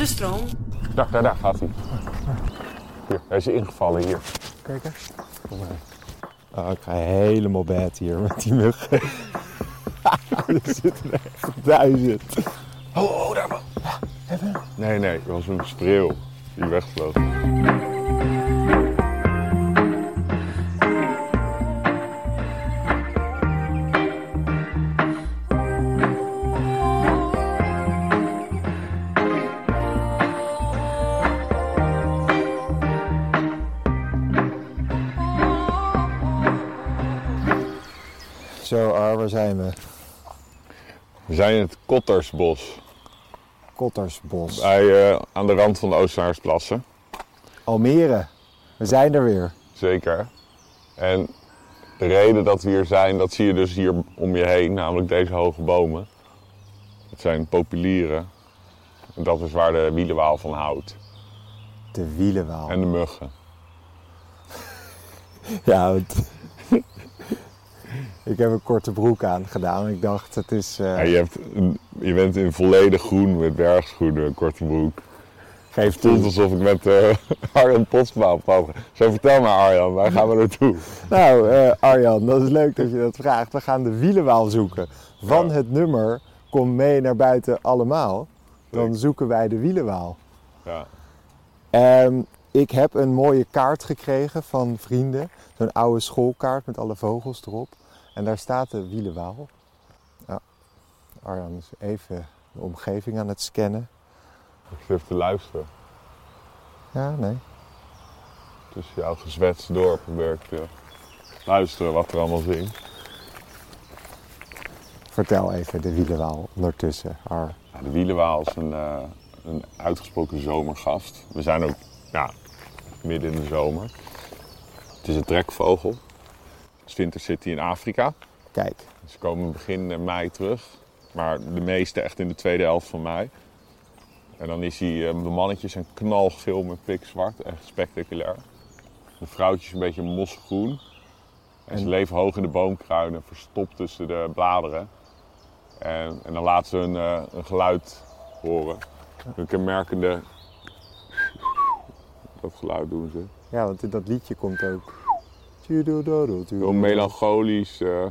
De stroom. Daar, daar, daar gaat hij. Hier, hij is ingevallen hier. Kijk eens. Oh, ik ga helemaal bad hier met die muggen. er zitten er echt duizend. Oh, oh, daar. Nee, nee, het was een spreeuw die wegvloog. Zijn we? We zijn in het Kottersbos, Kottersbos. bij, eh, aan de rand van de Oosterhaarsplassen. Almere. We zijn er weer. Zeker. En de reden dat we hier zijn, dat zie je dus hier om je heen, namelijk deze hoge bomen. Het zijn populieren. En dat is waar de wielenwaal van houdt. De wielenwaal. En de muggen. Ja. Ik heb een korte broek aan gedaan. Ik dacht, het is... eh, Ja, je, hebt een- je bent in volledig groen met bergschoenen, een korte broek. Geef Het voelt alsof ik met eh Arjan Posma op. Zo, vertel maar Arjan, waar gaan we naartoe? Nou, eh, Arjan, dat is leuk dat je dat vraagt. We gaan de wielenwaal zoeken. Van Ja. het nummer Kom mee naar buiten allemaal. Dan zoeken wij de wielenwaal. Ja, Ehm, ik heb een mooie kaart gekregen van vrienden. Zo'n oude schoolkaart met alle vogels erop. En daar staat de wielenwaal. Ja. Arjan is even de omgeving aan het scannen. ik zit even te luisteren. Ja, nee. Tussen jouw gezwets door probeer ik te luisteren wat er allemaal zingt. Vertel even de wielenwaal ondertussen. Ar. Ja, de wielenwaal is een, eh, een uitgesproken zomergast. We zijn ook ja, midden in de zomer. Het is een trekvogel. Het vinter zit hij in Afrika. Kijk, Ze komen begin eh, mei terug. Maar de meeste echt in de tweede helft van mei. En dan is hij, eh, de mannetjes zijn knalgeel met pikzwart. Echt spectaculair. De vrouwtjes een beetje mosgroen. En ze En- leven hoog in de boomkruinen, verstopt tussen de bladeren. En, en dan laten ze een, eh, een geluid horen. Een kenmerkende... Dat geluid doen ze. ja, want in dat liedje komt ook. Heel melancholisch eh,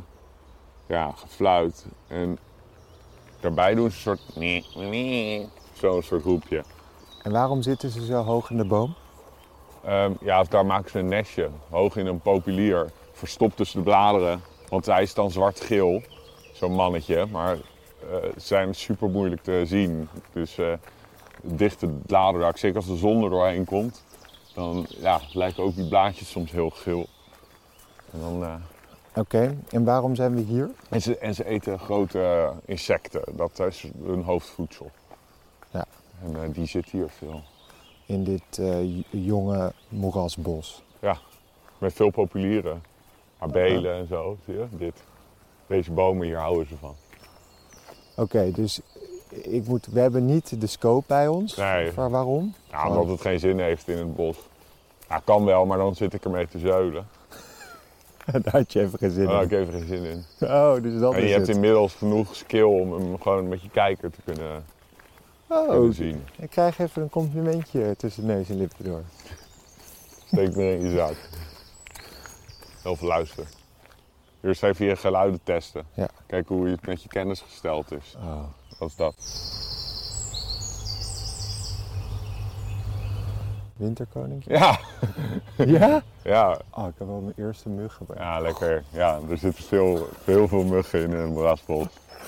ja, gefluit. En daarbij doen ze een soort... Zo'n soort roepje. En waarom zitten ze zo hoog in de boom? Ehm, ja, daar maken ze een nestje. Hoog in een populier. Verstopt tussen de bladeren. Want hij is dan zwart-geel. Zo'n mannetje. Maar ze zijn super moeilijk te zien. Dus eh dichte bladerdak. Zeker als de zon er doorheen komt. Dan ja, lijken ook die blaadjes soms heel geel. En dan... eh, Oké, en waarom zijn we hier? En ze, en ze eten grote insecten. Dat is hun hoofdvoedsel. Ja. En eh, die zit hier veel. In dit eh, jonge moerasbos. Met veel populieren. Abelen en zo, zie je? Dit. Deze bomen hier houden ze van. Oké, dus ik moet, we hebben niet de scope bij ons. Nee. Waar, waarom? Ja, omdat het geen zin heeft in het bos. Ja, kan wel, maar dan zit ik ermee te zeulen. Daar had je even geen zin Daar heb in. ik even geen zin in. Oh, dus dat En je is hebt het. inmiddels genoeg skill om hem gewoon met je kijker te kunnen, Oh, kunnen zien. ik krijg even een complimentje tussen neus en lippen door. Steek meer in je zak. Heel veel luisteren. Eerst even je geluiden testen. Ja. Kijken hoe het met je kennis gesteld is. Oh. Wat is dat? Winterkoning? Ja, Ja? ja, Oh, ik heb wel mijn eerste mug gebruikt. ja, lekker. Ja, er zitten veel, heel veel muggen in een moerasbos.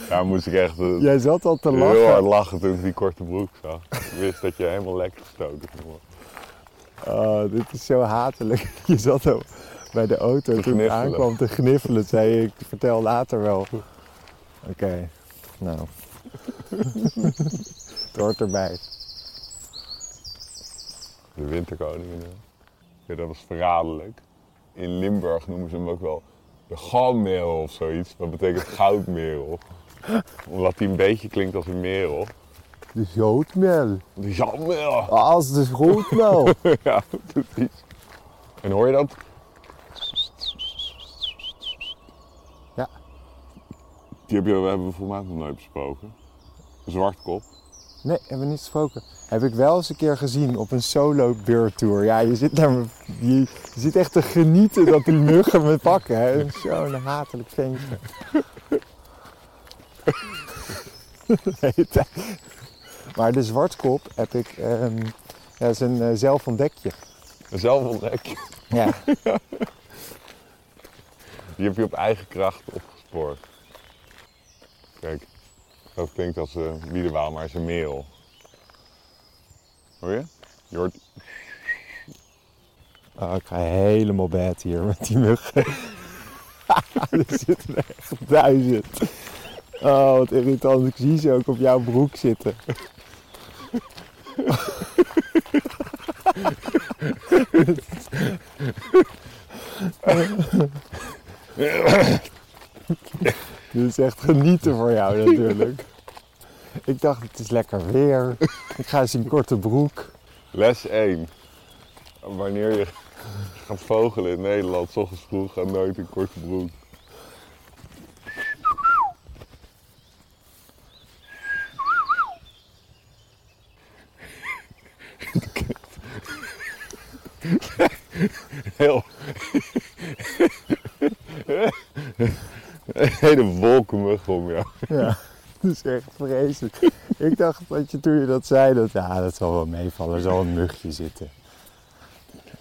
Daar moest ik echt eh, Jij zat al te heel hard lachen. lachen toen ik die korte broek zag. Ik wist dat je helemaal lekker gestoken worden. Oh, dit is zo hatelijk. Je zat al bij de auto toen ik aankwam te gniffelen. Zei ik vertel later wel. Oké, nou. Het hoort erbij. De winterkoningen. Ja, dat was verraderlijk. In Limburg noemen ze hem ook wel de goudmerel of zoiets. Dat betekent goudmerel. Omdat hij een beetje klinkt als een merel. De grootmel. De goudmerel. Als de grootmel. ja, precies. En hoor je dat? Ja. Die heb je, hebben we volgens mij nog nooit besproken. Zwartkop. Nee, hebben we niet gesproken. Heb ik wel eens een keer gezien op een solo beurtour. Ja, je zit, naar me, je, zit echt te genieten dat die muggen me pakken. Zo'n hatelijk ventje. Tijd. Maar de zwartkop heb ik, ehm, ja, dat is een eh, zelfontdekje. Zelf ontdek je. Ja. Die heb je op eigen kracht opgespoord. Kijk, dat klinkt als een wielenwaal, maar is een merel. Hoor je? Je. Oh, ik ga helemaal bad hier met die muggen. er zitten echt duizend. Oh, wat irritant. Ik zie ze ook op jouw broek zitten. Dit is echt genieten voor jou natuurlijk. Ik dacht, het is lekker weer. Ik ga eens in korte broek. Les 1. Wanneer je gaat vogelen in Nederland, s ochtends vroeg, ga nooit in korte broek. Heel. Een hele wolkenmug om jou. Ja, dat is echt vreselijk. Ik dacht dat je toen je dat zei, dat ja, dat zal wel meevallen. Er zal een mugje zitten.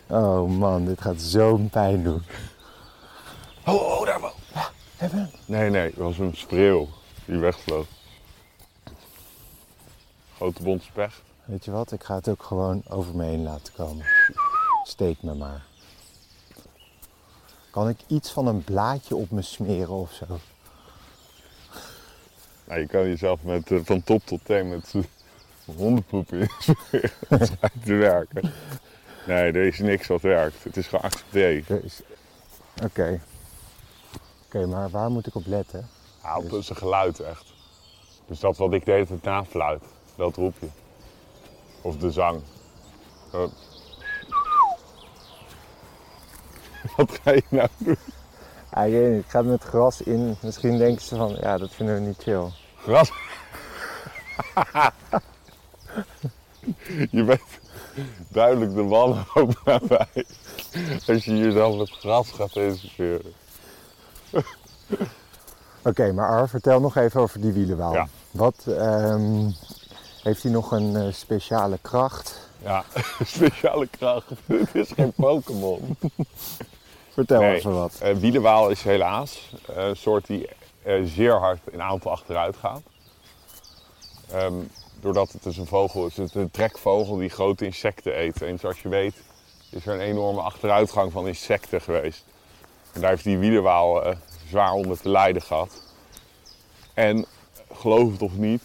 Oh man, dit gaat zo'n pijn doen. Oh, oh, daar wel. Nee, nee, het was een spreeuw die wegvloog. Grote bonte specht. Weet je wat, ik ga het ook gewoon over me heen laten komen. Steek me maar. Kan ik iets van een blaadje op me smeren of zo? Nou, je kan jezelf met, eh, van top tot teen met hondenpoep inspireren. Dat schijnt te werken. Nee, er is niks wat werkt. Het is geaccepteerd. Er is- Oké. Oké, maar waar moet ik op letten? Ja, op zijn geluid echt. Dus dat wat ik de hele tijd nafluit, dat roep je. Of de zang. Zo. Wat ga je nou doen? Ah, ik weet niet, ik ga met gras in. Misschien denken ze van, ja, dat vinden we niet chill. Gras. je bent duidelijk de wanhoop nabij. Als je jezelf met gras gaat inspireren. Oké, maar Ar, vertel nog even over die wielenwaal. Ja. Wat ehm, heeft hij nog een eh, speciale kracht? Ja, speciale kracht. Het is geen Pokémon. Vertel Nee. even wat. Eh wielenwaal is helaas een soort die eh, zeer hard in aantal achteruit gaat. Ehm, doordat het dus een vogel is, het is een trekvogel die grote insecten eet. En zoals je weet is er een enorme achteruitgang van insecten geweest. En daar heeft die wielenwaal eh, zwaar onder te lijden gehad. En geloof het of niet,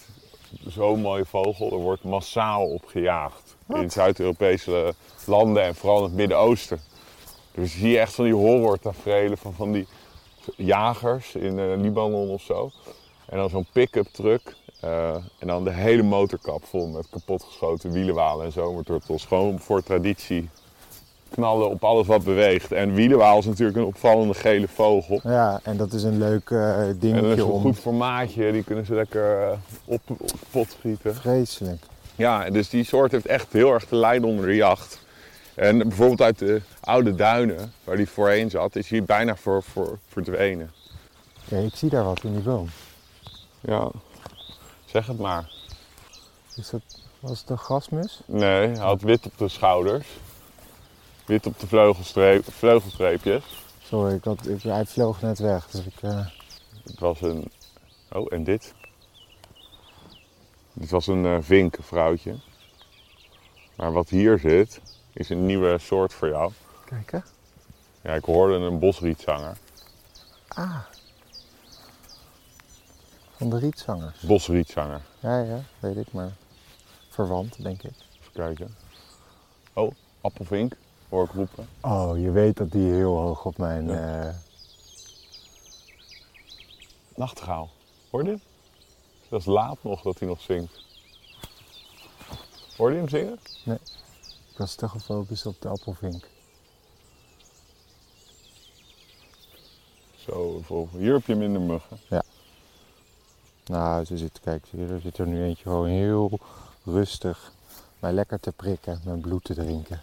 zo'n mooie vogel, er wordt massaal op gejaagd. In Zuid-Europese landen en vooral in het Midden-Oosten. Dus zie je echt van die horrortaferelen van, van die jagers in eh, Libanon of zo. En dan zo'n pick-up truck. eh, en dan de hele motorkap vol met kapotgeschoten wielenwalen en zomerturtels. Gewoon voor traditie knallen op alles wat beweegt. En wielenwaal is natuurlijk een opvallende gele vogel. Ja, en dat is een leuk eh, En dat dingetje is een om... goed formaatje, die kunnen ze lekker op, op pot schieten. Vreselijk. Ja, dus die soort heeft echt heel erg te lijden onder de jacht. En bijvoorbeeld uit de oude duinen, waar die voorheen zat, is hij bijna voor, voor, verdwenen. Oké, ik zie daar wat in die boom. Ja, zeg het maar. Is dat, was het een grasmus? Nee, hij had wit op de schouders. Wit op de vleugelstreep, vleugelstreepjes. Sorry, ik had, ik, hij vloog net weg. Dus ik, eh, Het was een... Oh, en dit? Dit was een eh vink, vrouwtje. Maar wat hier zit, is een nieuwe soort voor jou. Kijk hè. Ja, ik hoorde een bosrietzanger. Ah. Van de rietzangers. Bosrietzanger. Ja, ja, weet ik, maar verwant, denk ik. Even kijken. Oh, appelvink, hoor ik roepen. Oh, je weet dat die heel hoog op mijn... eh, Nachtegaal. Hoor je dit? Dat is laat nog dat hij nog zingt. Hoor je hem zingen? Ik was te gefocust op de appelvink. Zo, hier heb je minder muggen. Nou, ze zit, kijk, zie je, er zit er nu eentje gewoon heel rustig mij lekker te prikken, mijn bloed te drinken.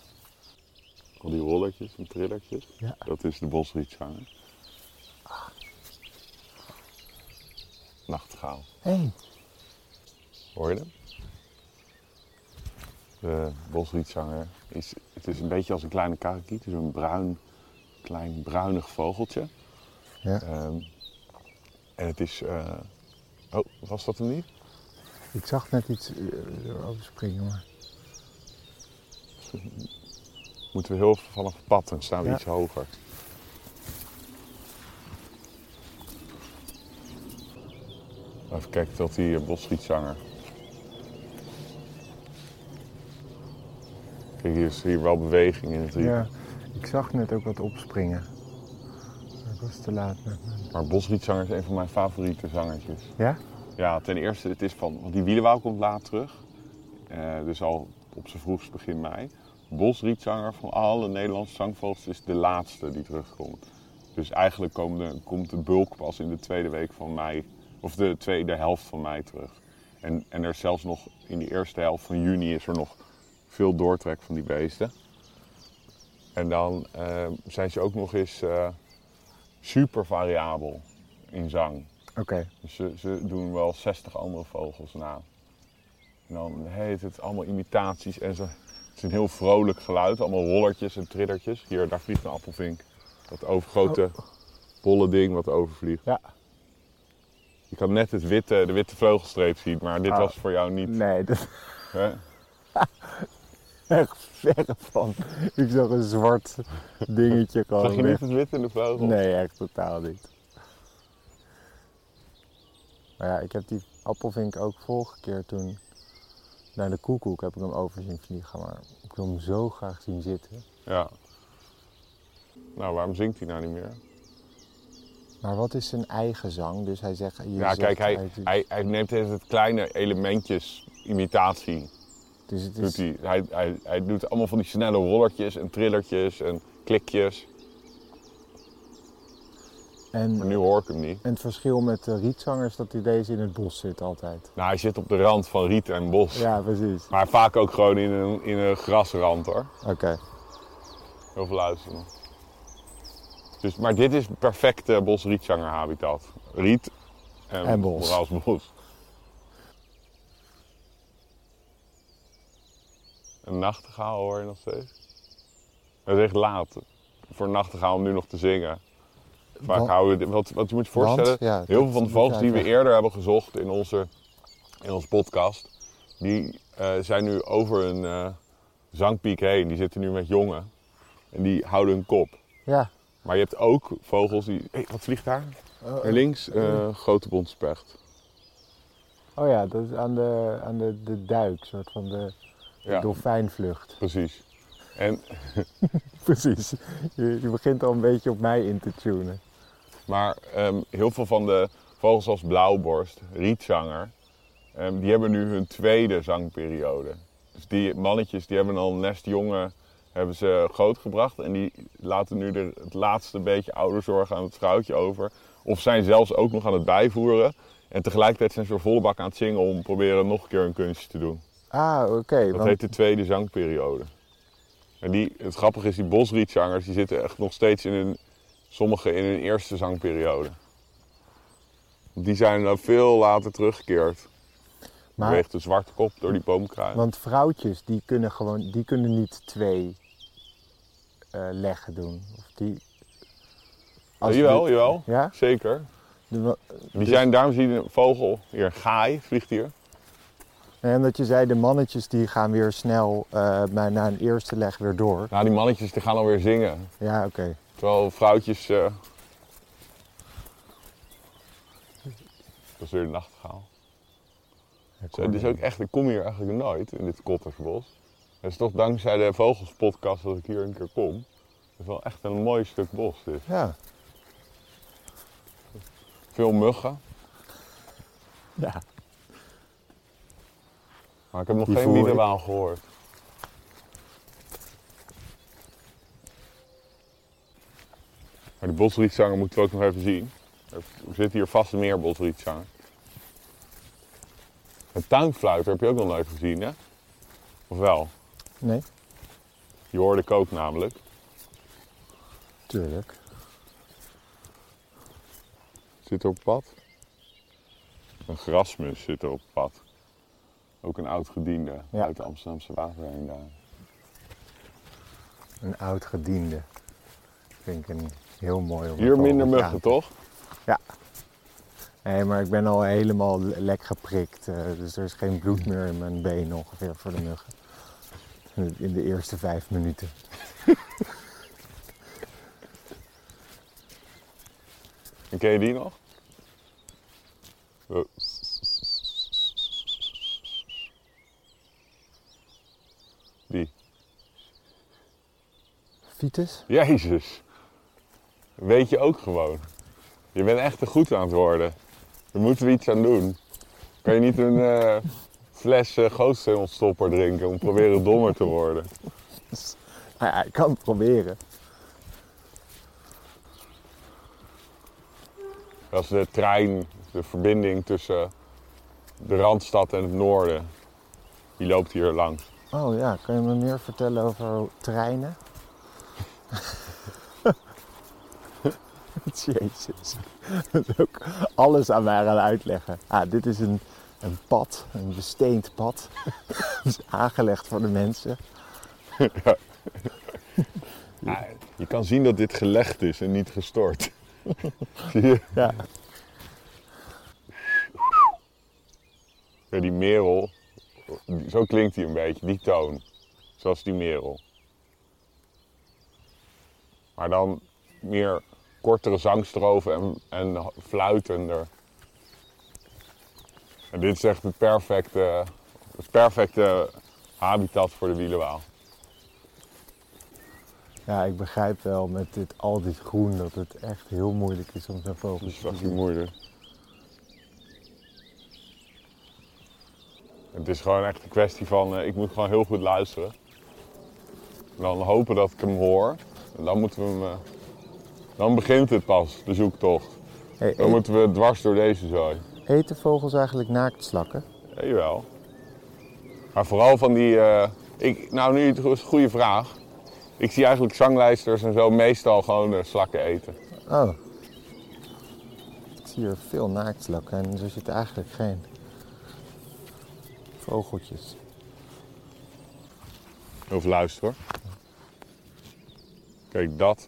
Al die rolletjes en trillertjes. Ja. Dat is de bosrietzanger. Nachtegaal. Hé, hey, Hoor je hem? De bosrietzanger is, het is een beetje als een kleine karakiet. Het is een bruin, klein bruinig vogeltje. Ja. Ehm, en het is... eh, Oh, was dat hem niet? ik zag net iets uh, overspringen, maar... Moeten we heel even vanaf het pad en staan we Ja. iets hoger. Even kijken tot die eh, bosrietzanger. Kijk, hier is hier wel beweging in het riet. Ja, ik zag net ook wat opspringen. Maar ik was te laat met mijn... Maar bosrietzanger is een van mijn favoriete zangertjes. Ja? Ja, ten eerste, het is van, want die wielenwouw komt laat terug. Eh, dus al op zijn vroegst begin mei. Bosrietzanger van alle Nederlandse zangvogels is de laatste die terugkomt. Dus eigenlijk komen de- komt de bulk pas in de tweede week van mei, of de tweede helft van mei terug. En, en er is zelfs nog in de eerste helft van juni is er nog veel doortrek van die beesten. En dan eh, zijn ze ook nog eens eh, super variabel in zang. Oké. Dus ze, ze doen wel 60 andere vogels na. En dan heet het allemaal imitaties en ze, het is een heel vrolijk geluid. Allemaal rollertjes en trillertjes. Hier, daar vliegt een appelvink. Dat overgrote bolle ding wat overvliegt. Ja. Je kan net het witte, de witte vleugelstreep zien, maar dit Ah. was voor jou niet. Nee, dat Hè? echt verre van. Ik zag een zwart dingetje gewoon. Zag je niet het wit in de vleugel? Nee, echt totaal niet. Maar ja, ik heb die appelvink ook vorige keer toen naar de koekoek heb ik hem over zien vliegen. Maar ik wil hem zo graag zien zitten. Ja. Nou, waarom zingt hij nou niet meer? Maar wat is zijn eigen zang? Dus hij zegt... Je Ja, zegt kijk, hij, hij, hij neemt het kleine elementjes imitatie dus het doet is, hij, hij, hij, hij doet allemaal van die snelle rollertjes en trillertjes en klikjes. en, Maar nu hoor ik hem niet. en het verschil met de rietzangers is dat hij deze in het bos zit altijd. Nou, hij zit op de rand van riet en bos. Ja, precies. Maar vaak ook gewoon in een, in een grasrand hoor. Oké. Heel veel luisteren. Dus, maar dit is perfecte bos-rietzanger habitat. Riet en, En bos. bos. Een nachtegaal hoor je nog steeds. Het is echt laat voor een nachtegaal om nu nog te zingen. Vaak Want- houden we, wat, wat je moet je Want, voorstellen, ja, heel veel van de vogels die we eerder hebben gezocht in onze, in onze podcast, die eh, zijn nu over een eh, zangpiek heen. Die zitten nu met jongen en die houden hun kop. Ja. Maar je hebt ook vogels die. Hé, wat vliegt daar? Daar links, eh, grote bontspecht. oh ja, dat is aan de, aan de, de duik, soort van de Ja, dolfijnvlucht. precies. En, Precies. Je, je begint al een beetje op mij in te tunen. maar ehm, heel veel van de vogels als blauwborst, rietzanger, ehm, die hebben nu hun tweede zangperiode. Dus die mannetjes die hebben al nestjongen hebben ze grootgebracht en die laten nu de, het laatste beetje ouderzorg aan het vrouwtje over. Of zijn zelfs ook nog aan het bijvoeren. En tegelijkertijd zijn ze er volle bak aan het zingen om proberen nog een keer een kunstje te doen. Ah, oké. Dat want- heet de tweede zangperiode. En die, het grappige is, die bosrietzangers die zitten echt nog steeds in hun, sommige in hun eerste zangperiode. Die zijn dan veel later teruggekeerd. maar, Beweegt de zwarte kop door die boomkruin. want vrouwtjes, die kunnen gewoon, die kunnen niet twee eh, leggen doen. Of die... Als jawel, dit- jawel. Ja? Zeker. De Die dus- zijn, daarom zie je een vogel, hier een gaai vliegt hier. En dat je zei, de mannetjes die gaan weer snel eh, maar na een eerste leg weer door. Nou, die mannetjes die gaan alweer zingen. Ja, oké. Terwijl vrouwtjes... eh, Dat is weer de nachtegaal. Het is ook echt, ik kom hier eigenlijk nooit in dit Kottersbos. Het is toch dankzij de Vogelspodcast dat ik hier een keer kom. Het is wel echt een mooi stuk bos dit. Ja. Veel muggen, ja. Maar ik heb nog Die geen wielenwaal gehoord. Maar de bosrietzanger moeten we ook nog even zien. Er zit hier vast meer bosrietzanger. Een tuinfluiter heb je ook nog nooit gezien, hè? Of wel? Nee, Die hoorde ik ook namelijk. tuurlijk. Zit er op pad? Een grasmus zit er op pad. Ook een oud gediende Ja. uit de Amsterdamse waterheen daar. Een oud gediende. Vind ik een heel mooi om Hier minder muggen, aan- toch? Nee, maar ik ben al helemaal le- lek geprikt. eh, dus er is geen bloed meer in mijn been ongeveer voor de muggen. In de eerste vijf minuten. En ken je die nog? Oh. Die. Jezus. Weet je ook gewoon. Je bent echt te goed aan het worden. Daar moeten we iets aan doen. Kan je niet een eh, fles uh, gootstopper drinken om proberen dommer te worden? Nou ja, ik kan het proberen. Dat is de trein, de verbinding tussen de Randstad en het noorden. Die loopt hier langs. Oh ja, kan je me meer vertellen over treinen? Jezus. Dat is ook alles aan mij gaan uitleggen. Ah, dit is een, een pad, een besteend pad. Dat is aangelegd voor de mensen. Ja, je kan zien dat dit gelegd is en niet gestort. Zie je? Ja. Ja, die merel, zo klinkt hij een beetje, die toon. Zoals die merel. Maar dan meer kortere zangstrofen en, en fluitender. En dit is echt het perfecte, het perfecte habitat voor de wielenwaal. ja, ik begrijp wel met dit, al dit groen dat het echt heel moeilijk is om zo'n Dat vogel is te zien. moeilijk. Het is gewoon echt een kwestie van, eh, ik moet gewoon heel goed luisteren. En dan hopen dat ik hem hoor. En dan moeten we hem, eh, dan begint het pas, de zoektocht. Hey, Dan eet- moeten we dwars door deze zooi. eten vogels eigenlijk naaktslakken? Ja, jawel. Maar vooral van die, eh, ik, nou nu het is een goede vraag. Ik zie eigenlijk zanglijsters en zo meestal gewoon eh, slakken eten. Oh. Ik zie hier veel naaktslakken en er zitten eigenlijk geen vogeltjes. Even luisteren hoor. Kijk, dat.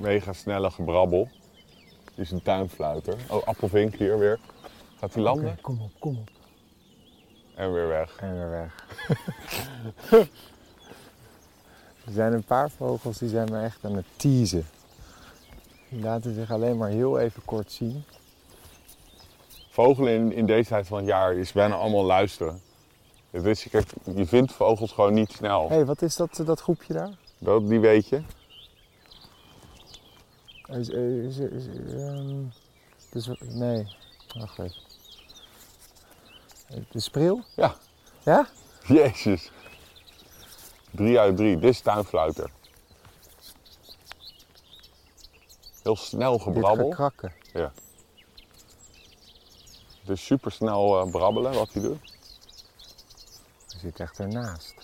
Mega snelle gebrabbel. Is een tuinfluiter. Oh, appelvink hier weer. Gaat hij landen? Oké, kom op, kom op. En weer weg. En weer weg. er zijn een paar vogels die zijn me echt aan het teasen. Die laten zich alleen maar heel even kort zien. Vogelen in, in deze tijd van het jaar is bijna allemaal luisteren. Is, kijk, je vindt vogels gewoon niet snel. Hé, hey, wat is dat, dat groepje daar? Dat, die weet je. Is, is, is, is, dus, nee, wacht even. De spreeuw? Ja. Ja? Jezus. Drie uit drie. Dit is tuinfluiter. Heel snel Dit gebrabbel. gekrakken. Dus super snel brabbelen wat hij doet. Hij zit echt ernaast.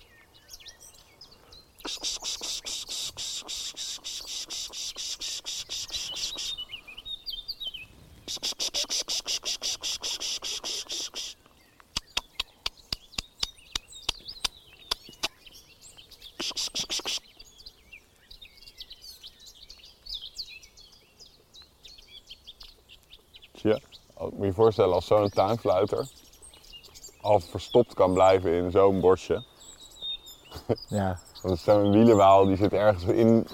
Als- Moet je je voorstellen als zo'n tuinfluiter al verstopt kan blijven in zo'n bosje. Ja, Want zo'n wielenwaal die zit ergens in,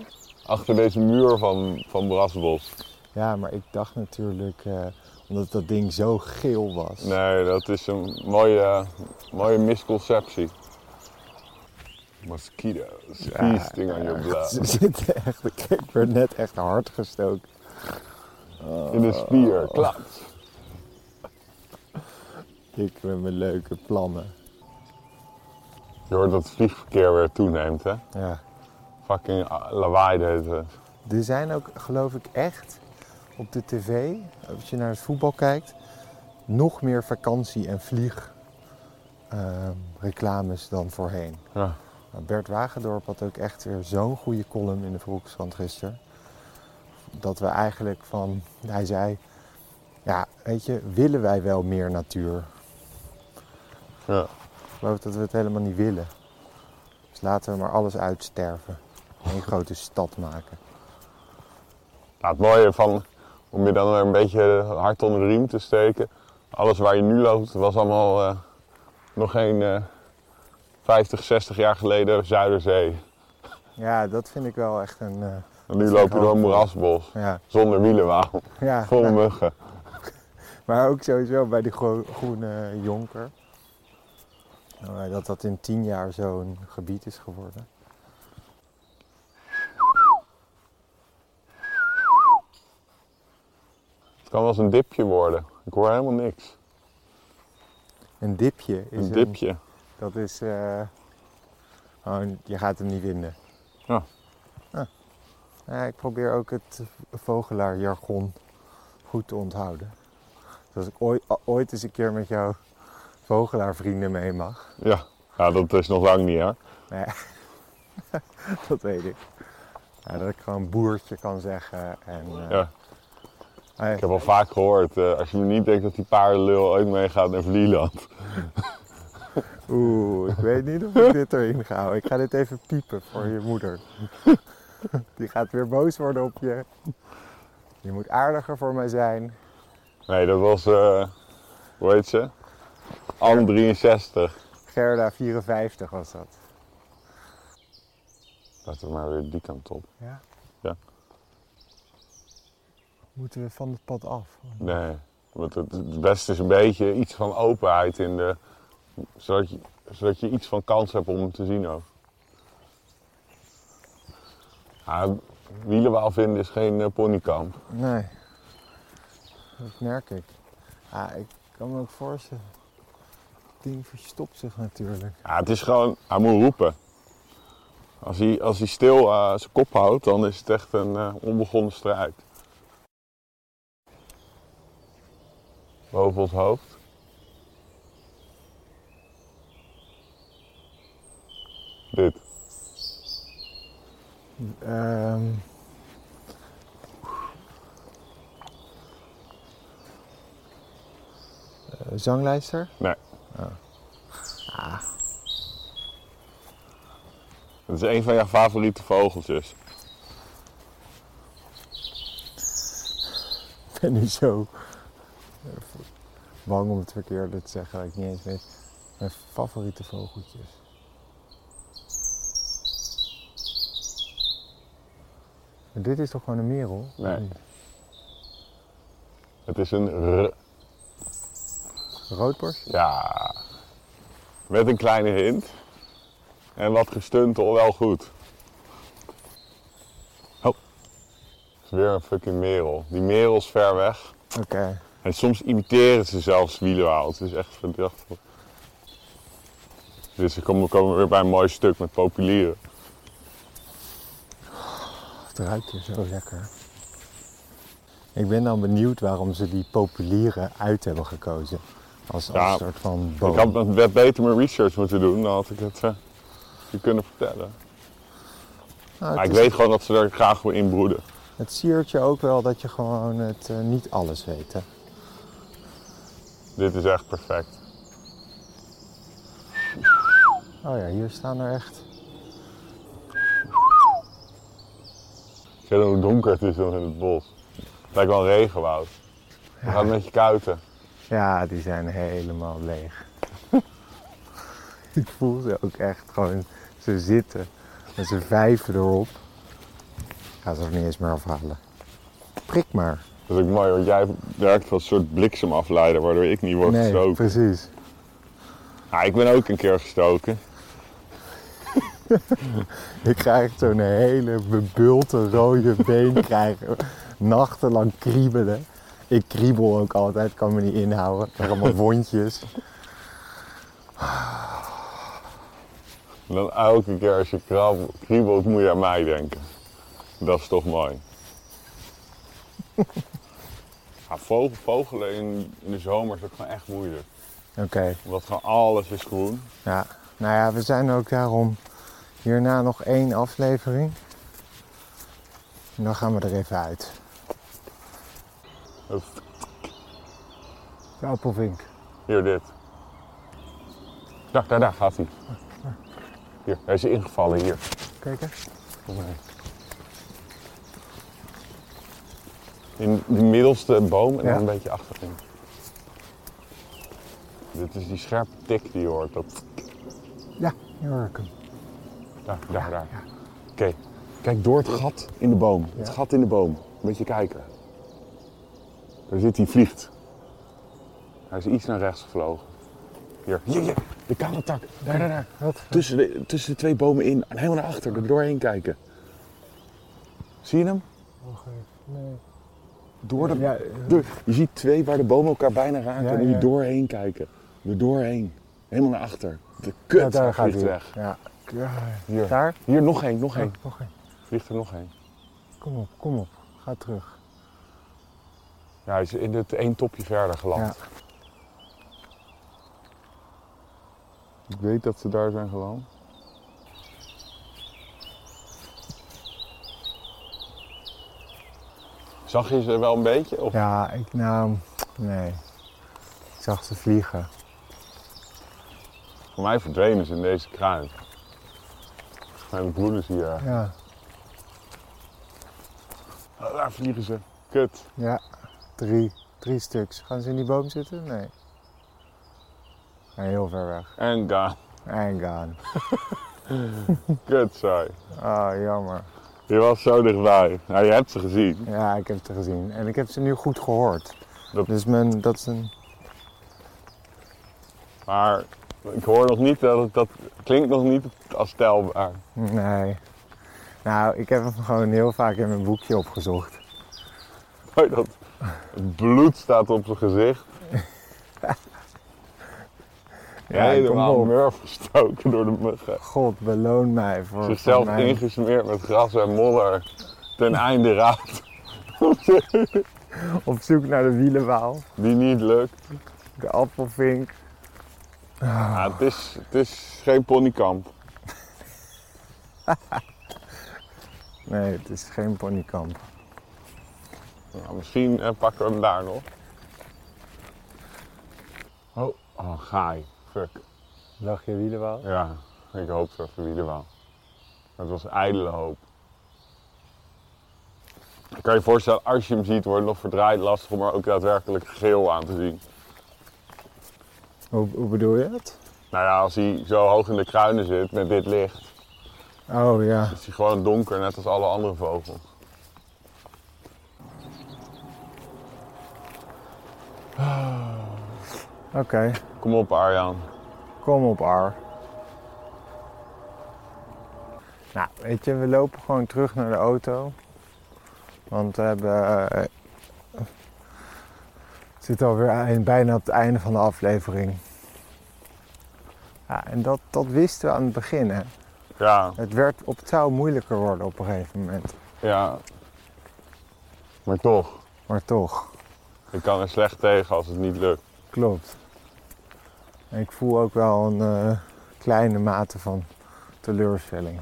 achter deze muur van, van Brasbos. ja maar ik dacht natuurlijk, eh, omdat dat ding zo geel was. Nee, dat is een mooie, mooie misconceptie. Mosquitoes, Ja, feasting on your Ze blood. zitten echt, ik werd net echt hard gestoken. In de spier, klap. Ik met mijn leuke plannen. Je hoort dat het vliegverkeer weer toeneemt, hè? Ja. Fucking ah, lawaai de hele tijd. Er zijn ook, geloof ik, echt op de tv, als je naar het voetbal kijkt, nog meer vakantie- en vliegreclames dan voorheen. Ja. Nou, Bert Wagendorp had ook echt weer zo'n goede column in de Volkskrant gisteren. Dat we eigenlijk van, hij zei, ja, weet je, willen wij wel meer natuur? Ja. Ik geloof dat we het helemaal niet willen. Dus laten we maar alles uitsterven. Een grote stad maken. Nou, het mooie van, om je dan weer een beetje hard onder de riem te steken. Alles waar je nu loopt was allemaal eh, nog geen eh 50, 60 jaar geleden Zuiderzee. Ja, dat vind ik wel echt een... eh, En nu loop je door een moerasbos. ja, Zonder wielenwauw. ja Vol nou, muggen. maar ook sowieso bij die gro- groene jonker. Nou, dat dat in tien jaar zo'n gebied is geworden. Het kan wel eens een dipje worden. Ik hoor helemaal niks. Een dipje is Een dipje. dat is... eh, gewoon, je gaat hem niet vinden. Ja. Ja, ik probeer ook het vogelaarjargon goed te onthouden. Dus als ik ooit, ooit eens een keer met jouw vogelaarvrienden mee mag. Ja. ja, dat is nog lang niet hè. Nee, dat weet ik. Ja, dat ik gewoon boertje kan zeggen. En, eh, Ja. Ik heb al vaak gehoord, eh, als je me niet denkt dat die paardenlul ooit meegaat naar Vlieland. Oeh, ik weet niet of ik dit erin ga houden. Ik ga dit even piepen voor je moeder. Die gaat weer boos worden op je. Je moet aardiger voor mij zijn. Nee, dat was, eh hoe heet ze? Anne 63. Gerda 54 was dat. Laten we maar weer die kant op. Ja? Ja. Moeten we van het pad af? Nee, want het, het beste is een beetje iets van openheid in de... Zodat je, zodat je iets van kans hebt om hem te zien ook. Ja, wielenwaal vinden is geen eh, ponykamp. Nee. Dat merk ik. Ja, ik kan me ook voorstellen. Het ding verstopt zich natuurlijk. Ja, het is gewoon, hij moet roepen. Als hij, als hij stil eh, zijn kop houdt, dan is het echt een eh, onbegonnen strijd. Boven ons hoofd. Dit. Ehm eh, zanglijster? Nee. Oh. Ah, Dat is een van jouw favoriete vogeltjes. ik ben nu zo eh, bang om het verkeerde te zeggen dat ik niet eens weet. Mijn favoriete vogeltjes. Maar dit is toch gewoon een merel? Nee. Het is een r. Roodborst? Ja. Met een kleine hint. En wat gestuntel wel goed. Oh. Het is weer een fucking merel. Die merel is ver weg. Oké. En soms imiteren ze zelfs wielenwaal. Het is echt verdacht. Dus we komen, komen we weer bij een mooi stuk met populieren. Het ruikt hier zo lekker. Ik ben dan benieuwd waarom ze die populieren uit hebben gekozen. Als, als Ja, een soort van boom. Ik had met- beter mijn research moeten doen. Dan had ik het eh, je kunnen vertellen. Nou, Maar ik is- weet gewoon dat ze er graag voor inbroeden. het siert je ook wel dat je gewoon het eh, niet alles weet. Hè? Dit is echt perfect. Oh ja, hier staan er echt. Weet hoe donker het is nog in het bos. Het lijkt wel een regenwoud. Je gaat met je kuiten. Ja, die zijn helemaal leeg. ik voel ze ook echt gewoon. Ze zitten met z'n vijven erop. Ik ga ze ook niet eens meer afhalen. Prik maar. Dat is ook mooi, want jij werkt als een soort bliksemafleider waardoor ik niet word nee, gestoken. precies. Ja, ik ben ook een keer gestoken. Ik krijg zo'n hele bebulte rode been krijgen. Nachtenlang kriebelen. Ik kriebel ook altijd, kan me niet inhouden. Ik krijg allemaal wondjes. En dan elke keer als je krab- kriebelt moet je aan mij denken. Dat is toch mooi. Ja, vogel, vogelen in, in de zomer is ook gewoon echt moeilijk. Oké, Omdat gewoon alles is groen. ja. Nou ja, we zijn ook daarom hierna nog één aflevering. En dan gaan we er even uit. De appelvink. Hier, dit. Daar, daar, daar gaat hij. Hier, hij is ingevallen hier. Kijk eens. Kom maar. In die middelste boom en Ja. dan een beetje achterin. Dit is die scherpe tik die je hoort. Dat, Ja, hier hoor ik hem. Daar, daar, daar. ja. Oké, kijk door het gat in de boom. Het Ja. gat in de boom. Een beetje kijken. Daar zit hij, vliegt. Hij is iets naar rechts gevlogen. Hier, hier, hier. De kale tak. Daar, daar, daar. Wat? Tussen de, tussen de twee bomen in en helemaal naar achter, er doorheen kijken. Zie je hem? Even. Nee. Door de, Ja, door- je ziet twee waar de bomen elkaar bijna raken Ja, en die ja. doorheen kijken. Er doorheen. Helemaal naar achter. De kut ja, daar gaat hij. weg. Ja. Ja. Hier. Daar? Hier nog één, nog één. Oh, nog één. Vliegt er nog één. Kom op, kom op. Ga terug. Ja, hij is in het één topje verder geland. Ja. Ik weet dat ze daar zijn geland. Zag je ze wel een beetje? Of? Ja, ik nou, nee. Ik zag ze vliegen. Voor mij verdwenen ze in deze kruin. Mijn broer is hier. Ja, Oh, daar vliegen ze. Kut. ja. Drie, drie stuks. Gaan ze in die boom zitten? Nee. Nee, heel ver weg. En gaan. En gaan. Kut, sorry. Ah, jammer. Je was zo dichtbij. Nou, je hebt ze gezien. Ja, ik heb ze gezien. En ik heb ze nu goed gehoord. Dat- Dus mijn, dat is een... Maar ik hoor nog niet dat het dat klinkt nog niet als telbaar. Nee. Nou, ik heb hem gewoon heel vaak in mijn boekje opgezocht. Hoi, dat het bloed staat op zijn gezicht. Ja, Helemaal murf gestoken door de muggen. God, beloon mij voor, Zichzelf mijn- ingesmeerd met gras en modder. Ten einde raad. op zoek naar de wielenwaal. Die niet lukt. De appelvink. Ja, het, is, het is geen ponykamp. Nee, het is geen ponykamp. Nou, misschien eh, pakken we hem daar nog. Oh, oh gaai. Fuck. Lag je wielenwaal? Ja, ik hoop zo voor wie er wel. Het was ijdele hoop. Ik kan je voorstellen, als je hem ziet, wordt het nog verdraaid lastig om er ook daadwerkelijk geel aan te zien. Hoe, hoe bedoel je het? Nou ja, als hij zo hoog in de kruinen zit met dit licht, Oh ja. is hij gewoon donker, net als alle andere vogels. Oké, Kom op Arjan. kom op Ar. Nou, weet je, we lopen gewoon terug naar de auto. Want we hebben... eh, het zit alweer bijna op het einde van de aflevering. Ja, en dat, dat wisten we aan het begin, hè. Ja, Het, werd, op, het zou moeilijker worden op een gegeven moment. ja. Maar toch, Maar toch, ik kan er slecht tegen als het niet lukt. klopt. Ik voel ook wel een eh, kleine mate van teleurstelling.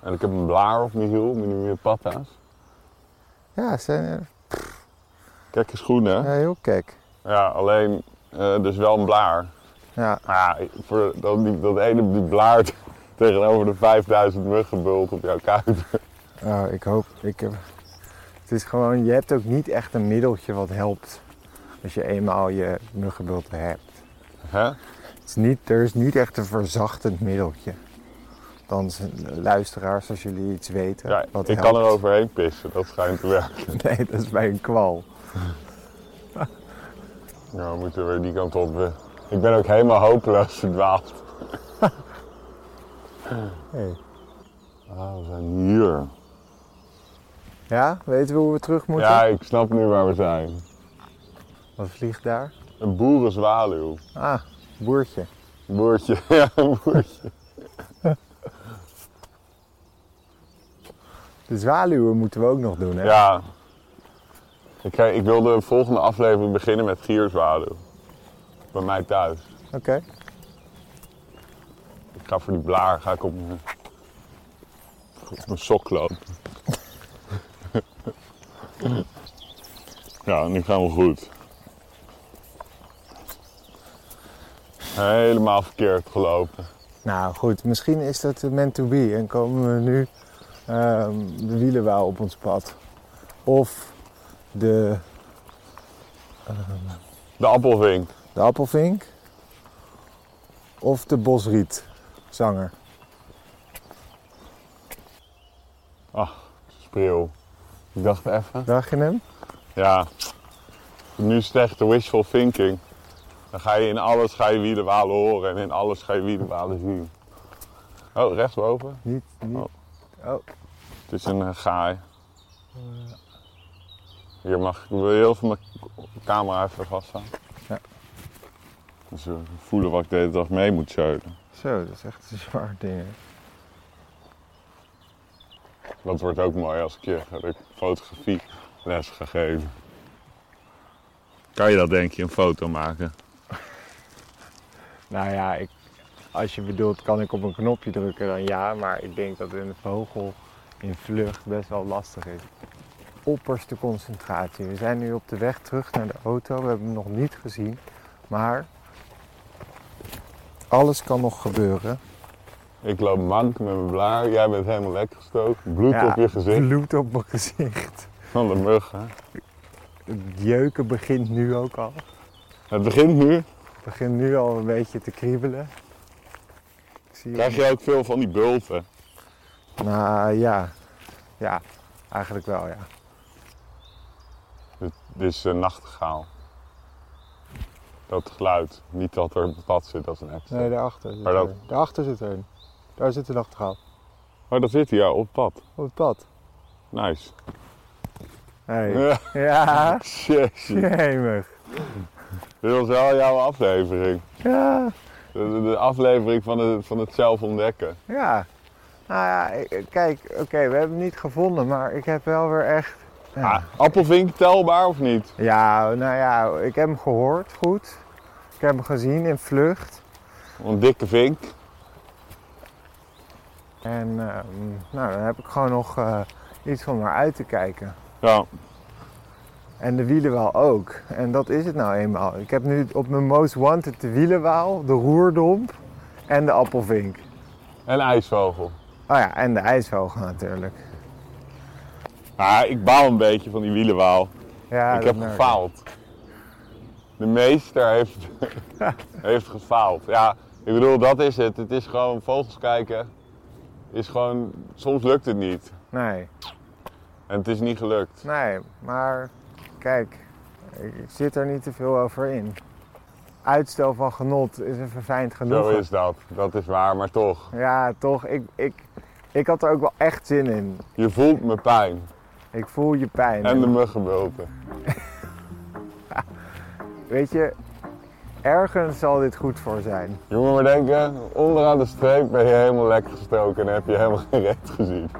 En ik heb een blaar op mijn hiel, mijn nieuwe patta's. Ja, zijn er Kijk eens schoenen. ja, heel kek. Ja, alleen eh, dus wel een blaar. Ja, Maar ja, voor dat, die, dat ene die blaart tegenover de 5000 muggenbult op jouw kuiten. oh, ik hoop. Ik heb, het is gewoon, je hebt ook niet echt een middeltje wat helpt als je eenmaal je muggenbulten hebt. Hè? Het is niet, er is niet echt een verzachtend middeltje. Dan luisteraars, als jullie iets weten. Ja, wat ik helpt. kan er overheen pissen, dat schijnt te werken. Nee, dat is bij een kwal. Nou, we moeten weer die kant op. eh. Ik ben ook helemaal hopeloos verdwaald. Hey. Ah, we zijn hier. Ja, weten we hoe we terug moeten? Ja, ik snap nu waar we zijn. Wat vliegt daar? Een boerenzwaluw. Ah, boertje. Boertje. Ja, een boertje. De zwaluwen moeten we ook nog doen, hè? Ja. Ik, ik wil de volgende aflevering beginnen met gierzwaluw. Bij mij thuis. Oké. Ga voor die blaar ga ik op mijn, op mijn sok lopen. ja, nu gaan we goed. Helemaal verkeerd gelopen. Nou goed, misschien is dat meant to be en komen we nu ehm, de wielenwouw op ons pad. Of de, De appelvink. de appelvink. Of de bosrietzanger. Spreeuw. Ik dacht even. Dacht je hem? Ja, nu is het echt de wishful thinking. Dan ga je in alles ga je wielenwalen horen en in alles ga je wielenwalen zien. Oh, rechtsboven. Niet, niet. Oh. Oh, Het is een eh, gaai. Hier mag ik wil heel veel mijn camera even vasthouden. Ja. Dus we voelen wat ik de hele dag mee moet zeulen. zo, dat is echt een zwaar ding. Dat wordt ook mooi als ik je fotografie les ga geven. Kan je dat denk je, een foto maken? Nou ja, ik, als je bedoelt, kan ik op een knopje drukken, dan ja. Maar ik denk dat een vogel in vlucht best wel lastig is. Opperste concentratie. We zijn nu op de weg terug naar de auto. We hebben hem nog niet gezien. Maar alles kan nog gebeuren. Ik loop mank met mijn blaar, jij bent helemaal lekker gestoken. Bloed Ja, op je gezicht Bloed op mijn gezicht. van de muggen. Het jeuken begint nu ook al. Het begint nu. Het begint nu al een beetje te kriebelen. Ik zie Krijg je ook veel van die bulten. Nou ja. Ja, eigenlijk wel ja. Dit, dit is een nachtegaal. Dat geluid. Niet dat er een pad zit, dat is een extra. Nee, daarachter zit Maar dat- er. Daarachter zit er een. Daar zit de nachtegaal. Oh, dat zit hij, ja, op het pad. Op het pad. Nice. Hey. Ja, Ja, jemig. Dit was wel jouw aflevering. Ja, De, de- de aflevering van het, van het zelf ontdekken. ja. Nou ja, kijk, oké, we hebben hem niet gevonden, maar ik heb wel weer echt... Ja. Ah, appelvink telbaar of niet? ja, nou ja, ik heb hem gehoord, goed. Ik heb hem gezien in vlucht. Een dikke vink. En ehm, nou, dan heb ik gewoon nog eh, iets om naar uit te kijken. Ja, En de wielenwaal ook. En dat is het nou eenmaal. Ik heb nu op mijn most wanted de wielenwaal, de roerdomp en de appelvink. en ijsvogel. Oh ja, en de ijsvogel natuurlijk. Ah, ik baal een beetje van die wielenwaal. Ja, ik heb merk gefaald. De meester heeft, heeft gefaald. Ja, ik bedoel, dat is het. Het is gewoon vogels kijken. Is gewoon, soms lukt het niet. Nee, En het is niet gelukt. nee, maar kijk, ik, ik zit er niet te veel over in. Uitstel van genot is een verfijnd Zo genoegen. is dat. Dat is waar, maar toch. Ja, toch, ik, ik, ik had er ook wel echt zin in. Je voelt mijn pijn. Ik voel je pijn. En de muggenbulten. Weet je, ergens zal dit goed voor zijn. Je moet maar denken, onderaan de streep ben je helemaal lekker gestoken en heb je helemaal geen recht gezien.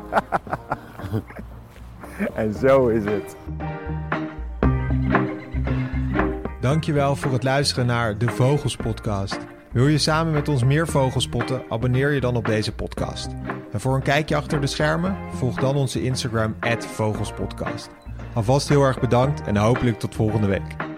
En zo is het. Dankjewel voor het luisteren naar de Vogels Podcast. Wil je samen met ons meer vogels spotten? Abonneer je dan op deze podcast. En voor een kijkje achter de schermen, volg dan onze Instagram @vogelspodcast. Alvast heel erg bedankt en hopelijk tot volgende week.